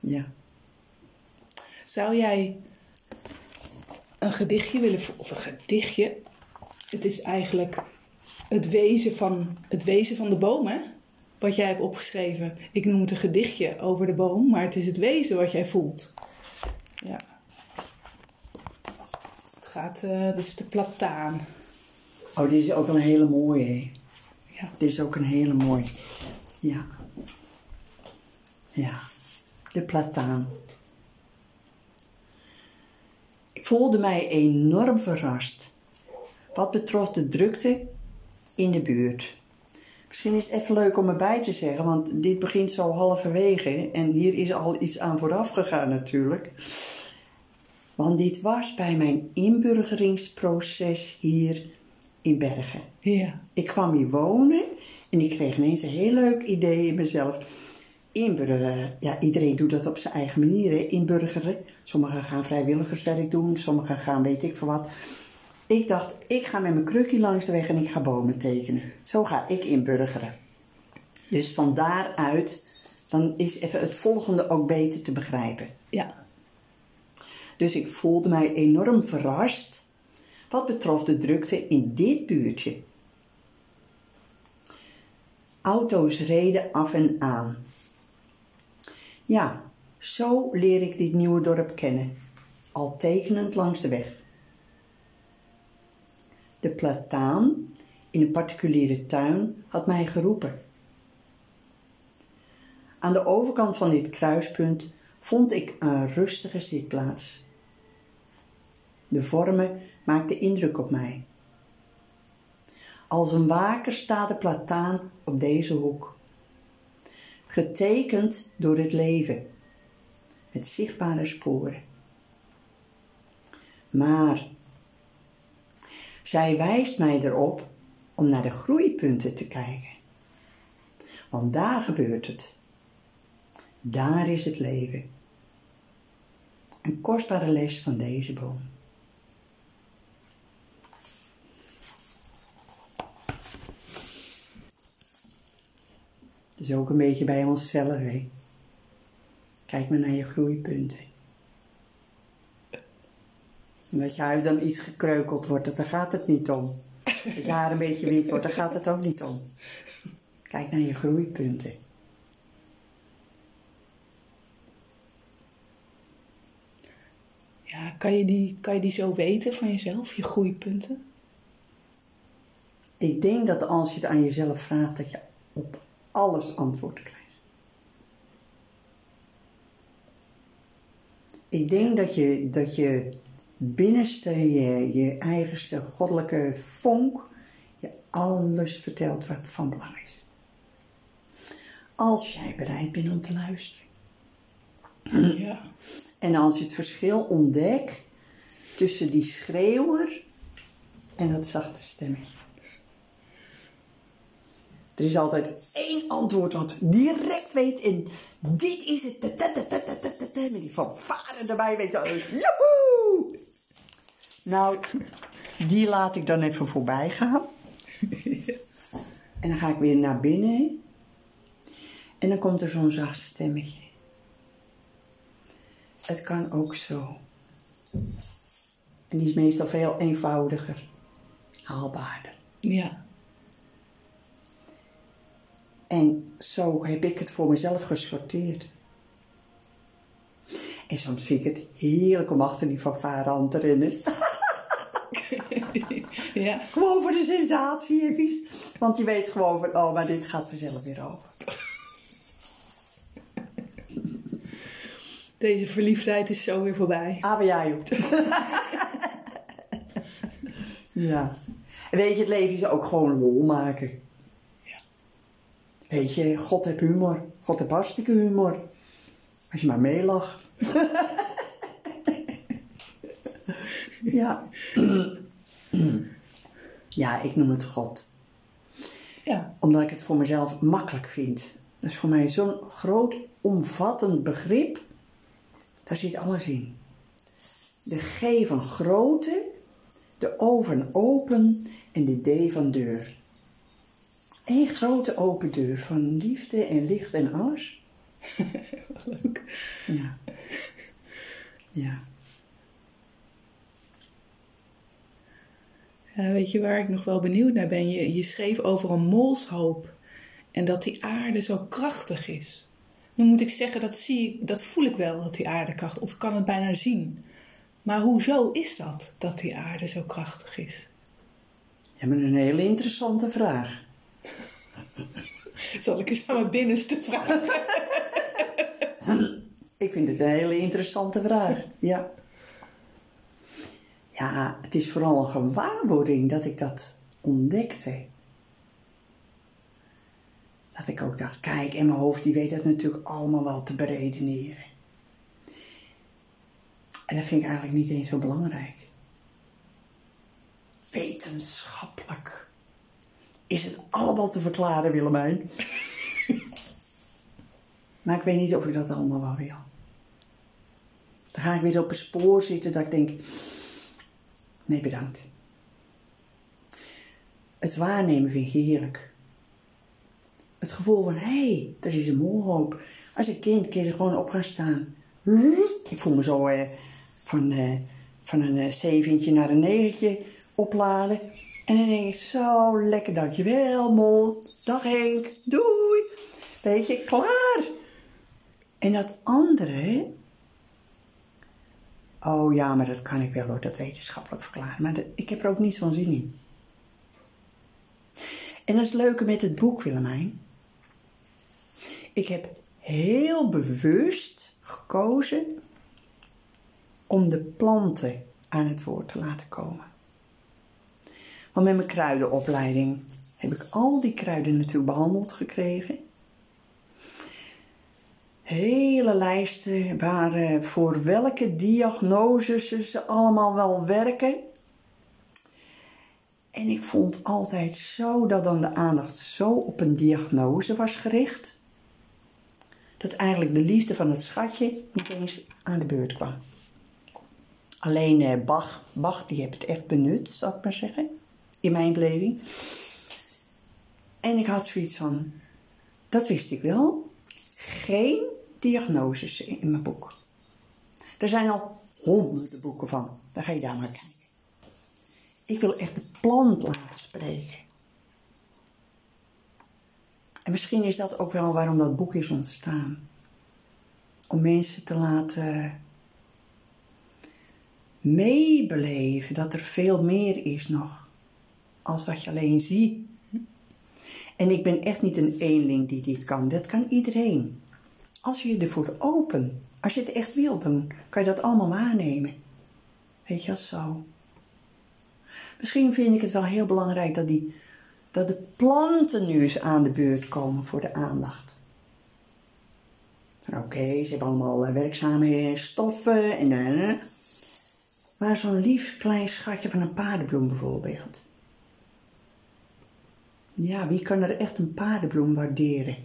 Ja. Zou jij een gedichtje willen, of een gedichtje? Het is eigenlijk het wezen van, het wezen van de boom, hè? Wat jij hebt opgeschreven. Ik noem het een gedichtje over de boom, maar het is het wezen wat jij voelt. Ja. Het gaat, dit is de plataan. Oh, dit is ook een hele mooie, hè. Ja. Dit is ook een hele mooie. Ja. Ja. De plataan. Ik voelde mij enorm verrast. Wat betrof de drukte in de buurt. Misschien is het even leuk om erbij te zeggen, want dit begint zo halverwege. En hier is al iets aan vooraf gegaan natuurlijk. Want dit was bij mijn inburgeringsproces hier in Bergen. Ja. Ik kwam hier wonen en ik kreeg ineens een heel leuk idee in mezelf. Inburgeren, ja, iedereen doet dat op zijn eigen manier, hè, inburgeren. Sommigen gaan vrijwilligerswerk doen, sommigen gaan weet ik veel wat. Ik dacht, ik ga met mijn krukje langs de weg en ik ga bomen tekenen. Zo ga ik inburgeren. Dus van daaruit, dan is even het volgende ook beter te begrijpen. Ja. Dus ik voelde mij enorm verrast wat betrof de drukte in dit buurtje. Auto's reden af en aan. Ja, zo leer ik dit nieuwe dorp kennen, al tekenend langs de weg. De plataan in een particuliere tuin had mij geroepen. Aan de overkant van dit kruispunt vond ik een rustige zitplaats. De vormen maakten indruk op mij. Als een waker staat de plataan op deze hoek. Getekend door het leven, met zichtbare sporen. Maar zij wijst mij erop om naar de groeipunten te kijken. Want daar gebeurt het. Daar is het leven. Een kostbare les van deze boom. Is ook een beetje bij onszelf, hè. Kijk maar naar je groeipunten. En dat je huid dan iets gekreukeld wordt, daar gaat het niet om. Dat je haar een beetje wit wordt, daar gaat het ook niet om. Kijk naar je groeipunten. Ja, kan je, die, kan je die zo weten van jezelf, je groeipunten? Ik denk dat als je het aan jezelf vraagt, dat je alles antwoord krijgt. Ik denk dat je, dat je binnenste, je, je eigenste goddelijke vonk, je alles vertelt wat van belang is. Als jij bereid bent om te luisteren. Ja. En als je het verschil ontdekt tussen die schreeuwer en dat zachte stemmetje. Er is altijd één antwoord wat direct weet en dit is het. Met die fanfare erbij, weet je. Joehoe! Nou, die laat ik dan even voorbij gaan. En dan ga ik weer naar binnen. En dan komt er zo'n zacht stemmetje. Het kan ook zo. En die is meestal veel eenvoudiger, haalbaarder. Ja. En zo heb ik het voor mezelf gesorteerd. En soms vind ik het heerlijk om achter die fanfare aan te rennen. ja. gewoon voor de sensatie even. Want je weet gewoon van, oh, maar dit gaat vanzelf weer over. Deze verliefdheid is zo weer voorbij. Ah, maar jij ook. ja. En weet je, het leven is ook gewoon lol maken. Weet je, God heeft humor. God heeft hartstikke humor. Als je maar meelacht. Ja. Ja, ik noem het God. Ja, Omdat ik het voor mezelf makkelijk vind. Dat is voor mij zo'n groot, omvattend begrip. Daar zit alles in. De G van grote, de O van open en de D van deur. Eén grote open deur van liefde en licht en alles. leuk. Ja. Ja. Ja, weet je waar ik nog wel benieuwd naar ben? Je, je schreef over een molshoop en dat die aarde zo krachtig is. Nu moet ik zeggen, dat, zie, ik- dat voel ik wel, dat die aarde krachtig Of ik kan het bijna zien. Maar hoezo is dat, dat die aarde zo krachtig is? Ja, maar een hele interessante vraag. Zal ik eens aan mijn binnenste vragen? Ik vind het een hele interessante vraag. Ja. Ja, het is vooral een gewaarwording dat ik dat ontdekte. Dat ik ook dacht, kijk, en mijn hoofd die weet dat natuurlijk allemaal wel te beredeneren. En dat vind ik eigenlijk niet eens zo belangrijk. Wetenschappelijk is het allemaal te verklaren, Willemijn. Maar ik weet niet of ik dat allemaal wel wil. Dan ga ik weer op een spoor zitten dat ik denk, nee bedankt. Het waarnemen vind ik heerlijk. Het gevoel van, hé, hey, er is een molhoop. Als een kind kun je er gewoon op gaan staan. Ik voel me zo eh, van, eh, van een eh, zeventje naar een negentje opladen. En dan denk ik, zo lekker, dankjewel mol. Dag Henk, doei. Weet je, klaar. En dat andere, oh ja, maar dat kan ik wel hoor, dat wetenschappelijk verklaren. Maar ik heb er ook niets van zin in. En dat is het leuke met het boek, Willemijn. Ik heb heel bewust gekozen om de planten aan het woord te laten komen. Want met mijn kruidenopleiding heb ik al die kruiden natuurlijk behandeld gekregen hele lijsten waar voor welke diagnoses ze allemaal wel werken. En ik vond altijd zo dat dan de aandacht zo op een diagnose was gericht, dat eigenlijk de liefde van het schatje niet eens aan de beurt kwam. Alleen eh, Bach, Bach, die heeft het echt benut, zal ik maar zeggen, in mijn beleving. En ik had zoiets van, dat wist ik wel, geen diagnoses in mijn boek. Er zijn al honderden boeken van. Dan ga je daar maar kijken. Ik wil echt de plant laten spreken. En misschien is dat ook wel waarom dat boek is ontstaan. Om mensen te laten meebeleven dat er veel meer is nog. Als wat je alleen ziet. En ik ben echt niet een eenling die dit kan. Dat kan iedereen. Als je je ervoor open, als je het echt wilt, dan kan je dat allemaal waarnemen. Weet je wel zo. Misschien vind ik het wel heel belangrijk dat, die, dat de planten nu eens aan de beurt komen voor de aandacht. Oké, ze hebben allemaal eh, werkzame stoffen en. eh, maar zo'n lief klein schatje van een paardenbloem bijvoorbeeld. Ja, wie kan er echt een paardenbloem waarderen?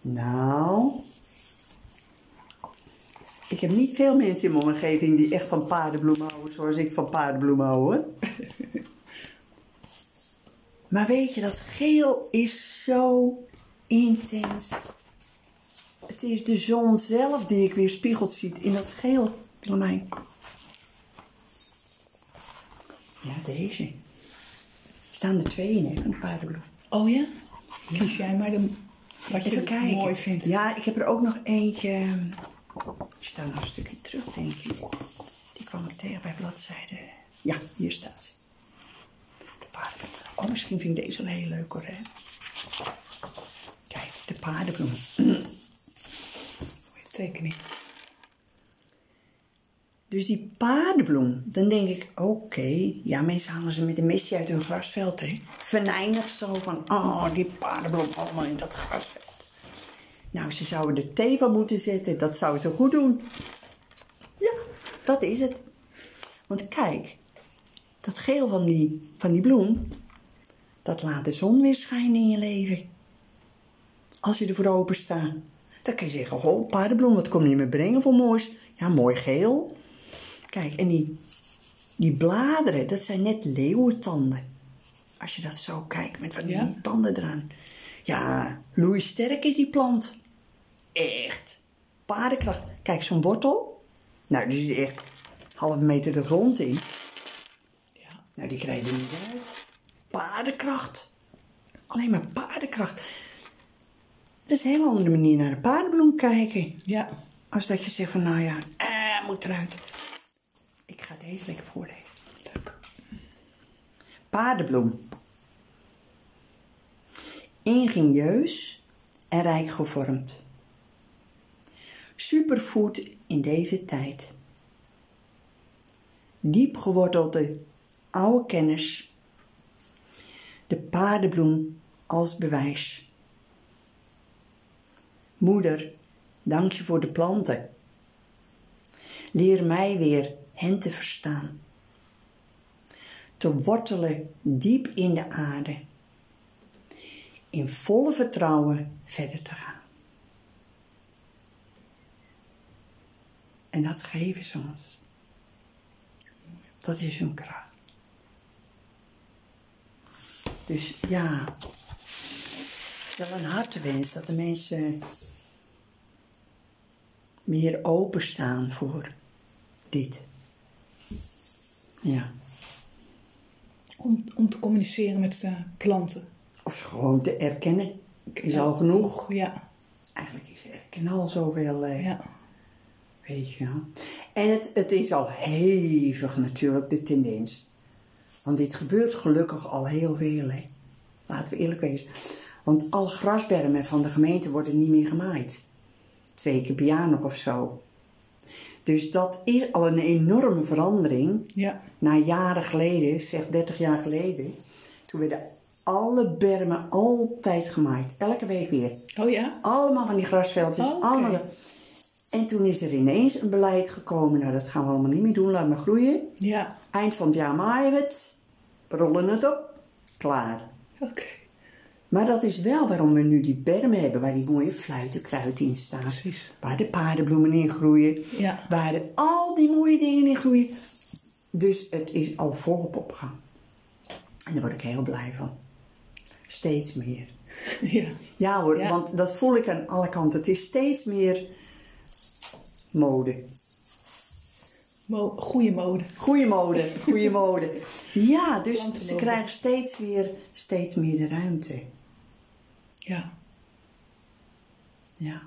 Nou, ik heb niet veel mensen in mijn omgeving die echt van paardenbloemen houden zoals ik van paardenbloemen hou. hoor. maar weet je, dat geel is zo intens. Het is de zon zelf die ik weer spiegeld ziet in dat geel. Ja, deze. Er staan er twee in, hè, van de paardenbloem. Oh ja? Kies jij maar de, wat je Even kijken. mooi vindt. Ja, ik heb er ook nog eentje. Die staat nog een stukje terug, denk ik. Die kwam ik tegen bij bladzijde. Ja, hier staat ze. De paardenbloem. Oh, misschien vind ik deze wel heel leuk hoor, hè? Kijk, de paardenbloem. Mooie tekening. Dus die paardenbloem, dan denk ik, oké, ja, mensen halen ze met een mesje uit hun grasveld, hè. Venijnig zo van, oh, die paardenbloem allemaal in dat grasveld. Nou, ze zouden er thee van moeten zetten, dat zou ze goed doen. Ja, Dat is het. Want kijk, dat geel van die, van die bloem, dat laat de zon weer schijnen in je leven. Als je ervoor open staat. Dan kun je zeggen, oh, paardenbloem, wat kom je me brengen voor moois? Ja, mooi geel. Kijk, en die, die bladeren, dat zijn net leeuwentanden. Als je dat zo kijkt, met van die Ja. tanden eraan. Ja, sterk is die plant. Echt. Paardenkracht. Kijk, zo'n wortel. Nou, die is echt half meter de grond in. Ja. Nou, die krijg je er niet uit. Paardenkracht. Alleen maar paardenkracht. Dat is een hele andere manier naar de paardenbloem kijken. Ja. Als dat je zegt van, nou ja, eh, moet eruit. Ik ga deze lekker voorlezen. Leuk. Paardenbloem. Ingenieus en rijk gevormd. Superfood in deze tijd. Diep gewortelde oude kennis. De paardenbloem als bewijs. Moeder, dank je voor de planten. Leer mij weer hen te verstaan te wortelen diep in de aarde. In volle vertrouwen verder te gaan. En dat geven ze ons. Dat is hun kracht. Dus ja, wel een hartewens dat de mensen meer openstaan voor dit. Ja. Om, om te communiceren met de planten. Of gewoon te erkennen is al genoeg. Ja. Eigenlijk is erkennen al zoveel, eh, Ja. weet je wel. En het, het is al hevig natuurlijk, de tendens. Want dit gebeurt gelukkig al heel veel, hè. Laten we eerlijk wezen. Want alle grasbermen van de gemeente worden niet meer gemaaid. Twee keer per jaar nog of zo. Dus dat is al een enorme verandering. Ja. Na jaren geleden, zeg 30 jaar geleden, toen werden alle bermen altijd gemaaid. Elke week weer. Oh ja? Allemaal van die grasveldjes. Oh, allemaal. En toen is er ineens een beleid gekomen. Nou, dat gaan we allemaal niet meer doen. Laat maar groeien. Ja. Eind van het jaar maaien we het. We rollen het op. Klaar. Oké. Maar dat is wel waarom we nu die bermen hebben. Waar die mooie fluitenkruid in staan. Precies. Waar de paardenbloemen in groeien. Ja. Waar al die mooie dingen in groeien. Dus het is al volop op gang. En daar word ik heel blij van. Steeds meer. Ja. Ja hoor, Ja. want dat voel ik aan alle kanten. Het is steeds meer mode. Mo goede mode. Goeie mode, goede mode. Ja, dus ze krijgen steeds weer steeds meer de ruimte. Ja. Ja.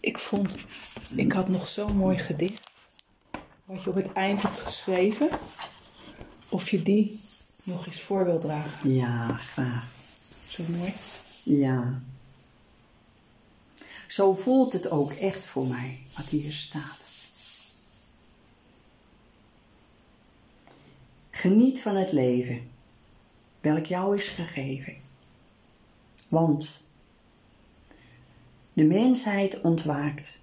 Ik vond, ik had nog zo'n mooi gedicht. Wat je op het eind hebt geschreven. Of je die nog eens voor wil dragen. Ja, graag. Zo mooi. Ja. Zo voelt het ook echt voor mij, wat hier staat. Geniet van het leven, welk jou is gegeven. Want de mensheid ontwaakt.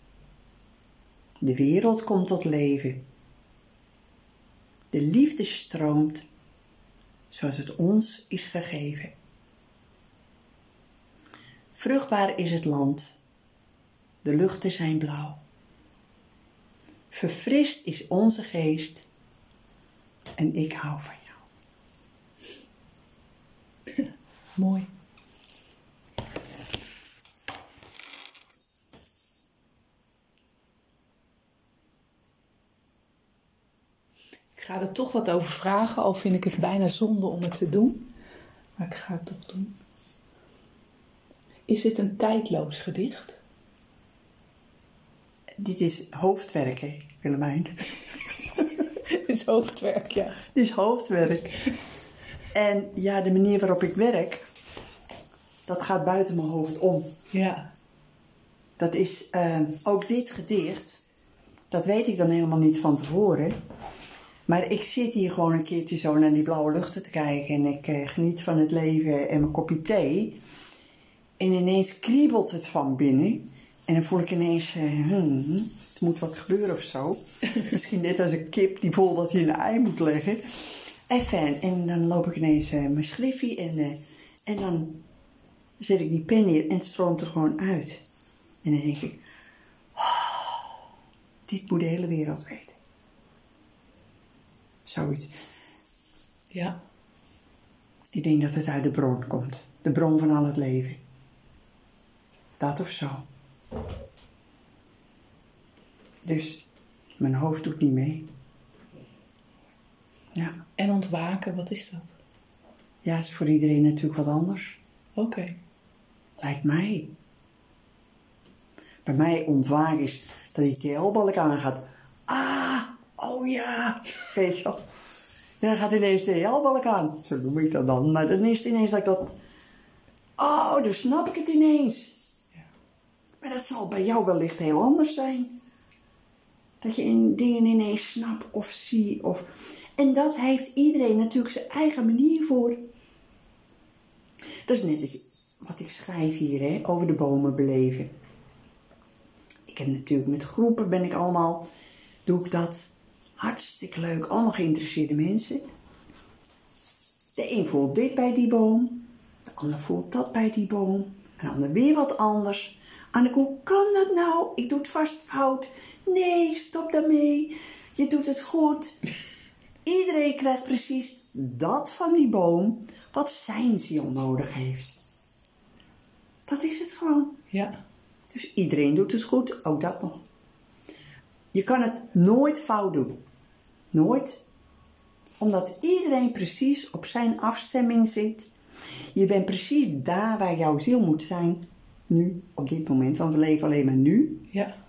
De wereld komt tot leven. De liefde stroomt zoals het ons is gegeven. Vruchtbaar is het land, de luchten zijn blauw. Verfrist is onze geest en ik hou van jou. Mooi. Ik ga er toch wat over vragen, al vind ik het bijna zonde om het te doen. Maar ik ga het toch doen. Is dit een tijdloos gedicht? Dit is hoofdwerk, hè, Willemijn. Het is hoofdwerk, ja. Is hoofdwerk. En ja, de manier waarop ik werk, dat gaat buiten mijn hoofd om. Ja, Dat is eh, ook dit gedicht, dat weet ik dan helemaal niet van tevoren. Maar ik zit hier gewoon een keertje zo naar die blauwe luchten te kijken. En ik eh, geniet van het leven en mijn kopje thee. En ineens kriebelt het van binnen. En dan voel ik ineens, eh, hmm, er moet wat gebeuren of zo. Misschien net als een kip die voelt dat hij een ei moet leggen. Even, en dan loop ik ineens eh, mijn schriffie en, eh, en dan zet ik die pen neer en het stroomt er gewoon uit. En dan denk ik, "Oh, dit moet de hele wereld weten. Zoiets. Ja. Ik denk dat het uit de bron komt. De bron van al het leven. Dat of zo. Dus mijn hoofd doet niet mee. Ja, En ontwaken, wat is dat? ja is voor iedereen natuurlijk wat anders. Oké. Lijkt mij. Bij mij ontwaken is dat die TL-balk aangaat. Ah, oh ja, weet je wel. En dan gaat ineens de TL-balk aan. Zo noem ik dat dan. Maar dan is het ineens dat ik dat... Oh, dan snap ik het ineens. Ja. Maar dat zal bij jou wellicht heel anders zijn. Dat je in dingen ineens snapt of ziet. Of... En dat heeft iedereen natuurlijk zijn eigen manier voor. Dat is net als wat ik schrijf hier, hè, over de bomen beleven. Ik heb natuurlijk met groepen, ben ik allemaal, doe ik dat. Hartstikke leuk, allemaal geïnteresseerde mensen. De een voelt dit bij die boom, de ander voelt dat bij die boom, en de ander weer wat anders. Anneke, hoe kan dat nou? Ik doe het vast fout. Nee, stop daarmee. Je doet het goed. Iedereen krijgt precies dat van die boom wat zijn ziel nodig heeft. Dat is het gewoon. Ja. Dus iedereen doet het goed, ook dat nog. Je kan het nooit fout doen. Nooit. Omdat iedereen precies op zijn afstemming zit. Je bent precies daar waar jouw ziel moet zijn. Nu, op dit moment, want we leven alleen maar nu. Ja.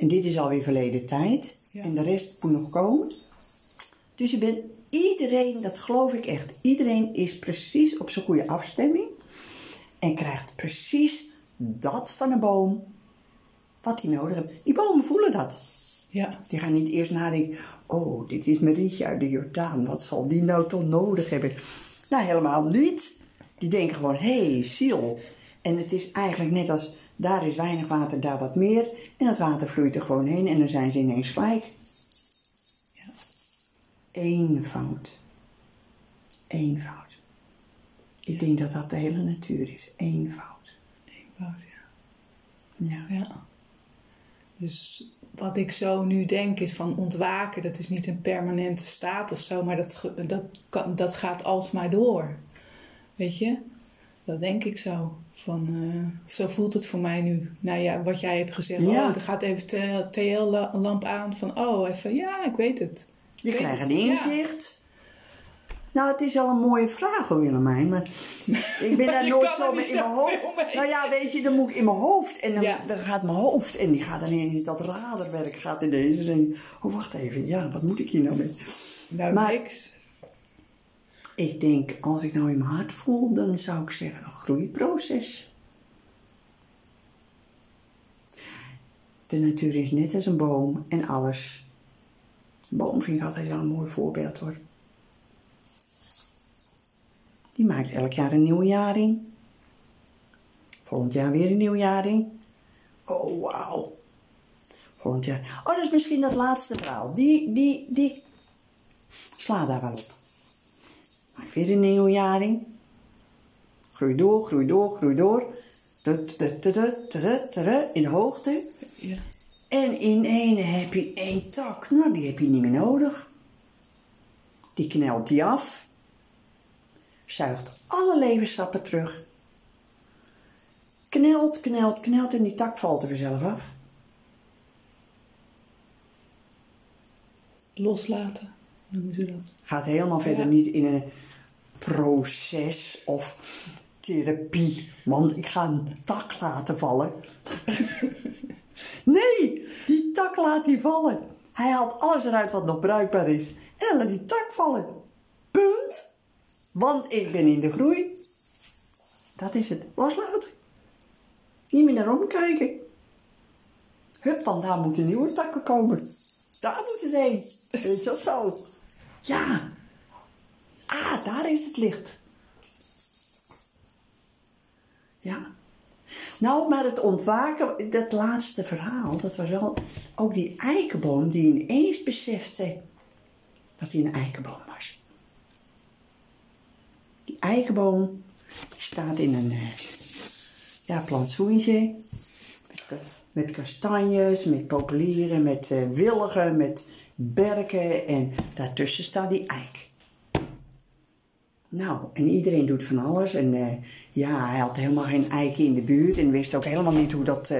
En dit is alweer verleden tijd. Ja. En de rest moet nog komen. Dus je bent iedereen, dat geloof ik echt. Iedereen is precies op zijn goede afstemming. En krijgt precies dat van een boom wat hij nodig heeft. Die bomen voelen dat. Ja. Die gaan niet eerst nadenken. Oh, dit is Marietje uit de Jordaan. Wat zal die nou toch nodig hebben? Nou, helemaal niet. Die denken gewoon, hé, hey, ziel. En het is eigenlijk net als, daar is weinig water, daar wat meer. En dat water vloeit er gewoon heen en dan zijn ze ineens gelijk. Ja. Eenvoud. Eenvoud. Ik denk dat dat de hele natuur is. Eenvoud. Eenvoud, ja. Ja. Ja. Dus wat ik zo nu denk is van ontwaken, dat is niet een permanente staat of zo, maar dat, dat, dat gaat alsmaar door. Weet je? Dat denk ik zo. Van, eh, zo voelt het voor mij nu. Nou ja, wat jij hebt gezegd. Ja. Oh, er gaat even TL-lamp aan. Van, oh, even, ja, ik weet het. Je weet krijgt een het. Ja. inzicht. Nou, het is al een mooie vraag hoor, Willemijn. Maar ik ben daar nooit zo mee in mijn hoofd. mee. Nou ja, weet je, dan moet ik in mijn hoofd. En dan, Ja. dan gaat mijn hoofd. En die gaat ineens dat raderwerk gaat ineens. En dan denk ik, oh wacht even. Ja, wat moet ik hier nou mee? Nou, Maar- niks. Ik denk, als ik nou in mijn hart voel, dan zou ik zeggen een groeiproces. De natuur is net als een boom en alles. Een boom vind ik altijd wel een mooi voorbeeld hoor. Die maakt elk jaar een nieuwe jaring. Volgend jaar weer een nieuwe jaring. Oh, wauw. Volgend jaar. Oh, dat is misschien dat laatste verhaal. Die, die, die. Sla daar wel op. Maak weer een nieuwe jaring. Groei door, groei door, groei door. In de hoogte. Ja. En in ene heb je één tak. Nou, die heb je niet meer nodig. Die knelt die af. Zuigt alle levensstappen terug. Knelt, knelt, knelt en die tak valt er vanzelf af. Loslaten. Noemen ze dat. Gaat helemaal verder niet in een proces of therapie. Want ik ga een tak laten vallen. nee, die tak laat hij vallen. Hij haalt alles eruit wat nog bruikbaar is. En dan laat die tak vallen. Punt. Want ik ben in de groei. Dat is het. Loslaten. Niet meer naar omkijken. Hup, want daar moeten nieuwe takken komen. Daar moet het heen. Weet je wel zo. Ja. Ah, daar is het licht. Ja. Nou, maar het ontwaken, dat laatste verhaal, dat was wel ook die eikenboom die ineens besefte dat hij een eikenboom was. Die eikenboom staat in een uh, ja, plantsoentje met, met kastanjes, met populieren, met uh, wilgen, met berken en daartussen staat die eik. Nou, en iedereen doet van alles. En uh, ja, hij had helemaal geen eiken in de buurt en wist ook helemaal niet hoe, dat, uh,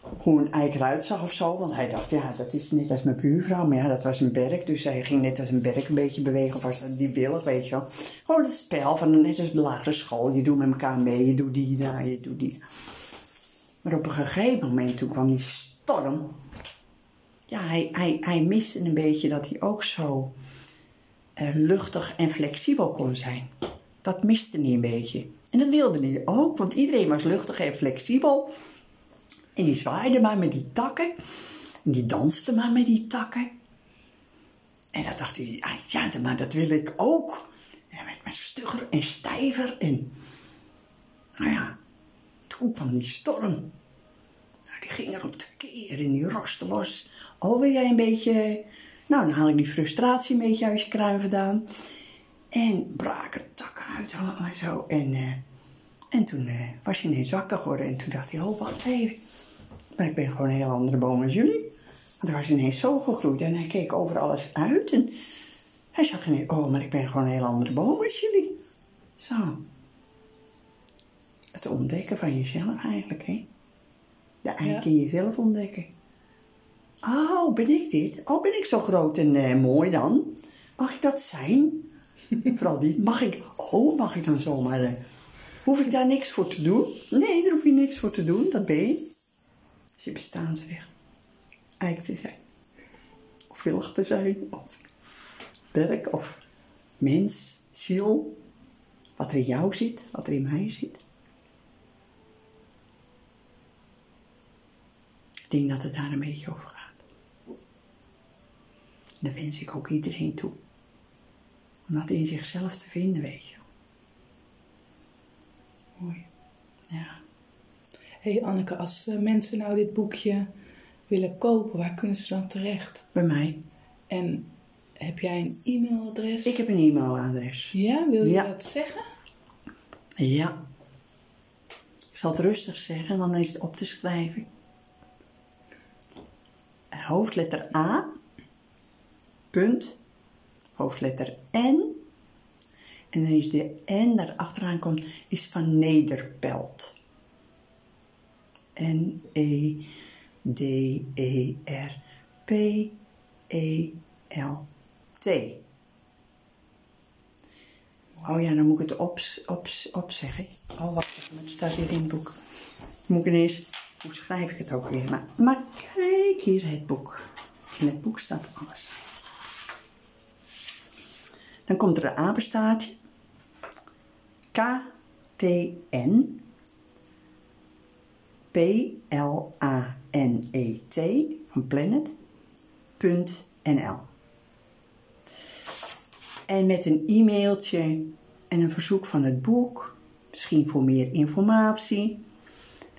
hoe een eik eruit zag of zo. Want hij dacht, ja, dat is net als mijn buurvrouw. Maar ja, dat was een berk, dus hij ging net als een berk een beetje bewegen. Of was dat die willig, weet je wel. Gewoon het spel van net als de lagere school. Je doet met elkaar mee, je doet die daar, je doet die. Maar op een gegeven moment, toen kwam die storm. Ja, hij, hij, hij miste een beetje dat hij ook zo luchtig en flexibel kon zijn. Dat miste hij een beetje. En dat wilde hij ook, want iedereen was luchtig en flexibel. En die zwaaide maar met die takken. En die danste maar met die takken. En dat dacht hij, ah, ja, maar dat wil ik ook. En hij werd maar stugger en stijver. En nou ja, toen kwam die storm. Nou, die ging er op de keer en die roste los. Oh, wil jij een beetje nou, dan haal ik die frustratie een beetje uit je kruin vandaan. En braken takken uit en zo. En, uh, en toen uh, was hij ineens wakker geworden. En toen dacht hij, oh, wacht even. Maar ik ben gewoon een heel andere boom als jullie. Want hij was ineens zo gegroeid. En hij keek over alles uit. En hij zag ineens, oh, maar ik ben gewoon een heel andere boom als jullie. Zo. Het ontdekken van jezelf eigenlijk, hè. De eigen in jezelf ontdekken. Oh, ben ik dit? Oh, ben ik zo groot en uh, mooi dan? Mag ik dat zijn? Vooral die, mag ik, oh, mag ik dan zomaar, uh, hoef ik daar niks voor te doen? Nee, daar hoef je niks voor te doen, dat ben je. Als je bestaansrecht eik te zijn. Of willig te zijn, of werk, of mens, ziel. Wat er in jou zit, wat er in mij zit. Ik denk dat het daar een beetje over gaat. Dat wens ik ook iedereen toe. Om dat in zichzelf te vinden, weet je. Mooi. Ja. hey Anneke, als uh, mensen nou dit boekje willen kopen, waar kunnen ze dan terecht? Bij mij. En heb jij een e-mailadres? Ik heb een e-mailadres. Ja, wil je Ja. dat zeggen? Ja. Ik zal het rustig zeggen, want dan is het op te schrijven. Hoofdletter A. Punt. Hoofdletter N. En dan is de N daar achteraan komt, is van Nederpelt. N-E-D-E-R-P-E-L-T. Oh ja, dan moet ik het op, op, opzeggen. Oh, wacht even, het staat hier in het boek. Moet ik ineens, hoe schrijf ik het ook weer? Maar, maar kijk hier het boek. In het boek staat alles. Dan komt er een apenstaartje. K-T-N van planet. Punt NL. En met een e-mailtje en een verzoek van het boek. Misschien voor meer informatie.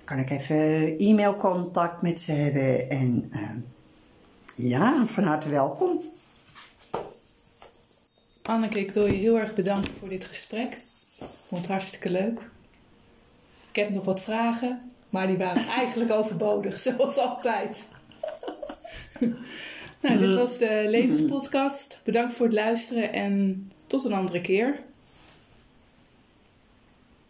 Kan ik even e-mailcontact met ze hebben. En uh, ja, van harte welkom. Anneke, ik wil je heel erg bedanken voor dit gesprek. Ik vond het hartstikke leuk. Ik heb nog wat vragen, maar die waren eigenlijk overbodig, zoals altijd. nou, dit was de Levenspodcast. Bedankt voor het luisteren en tot een andere keer.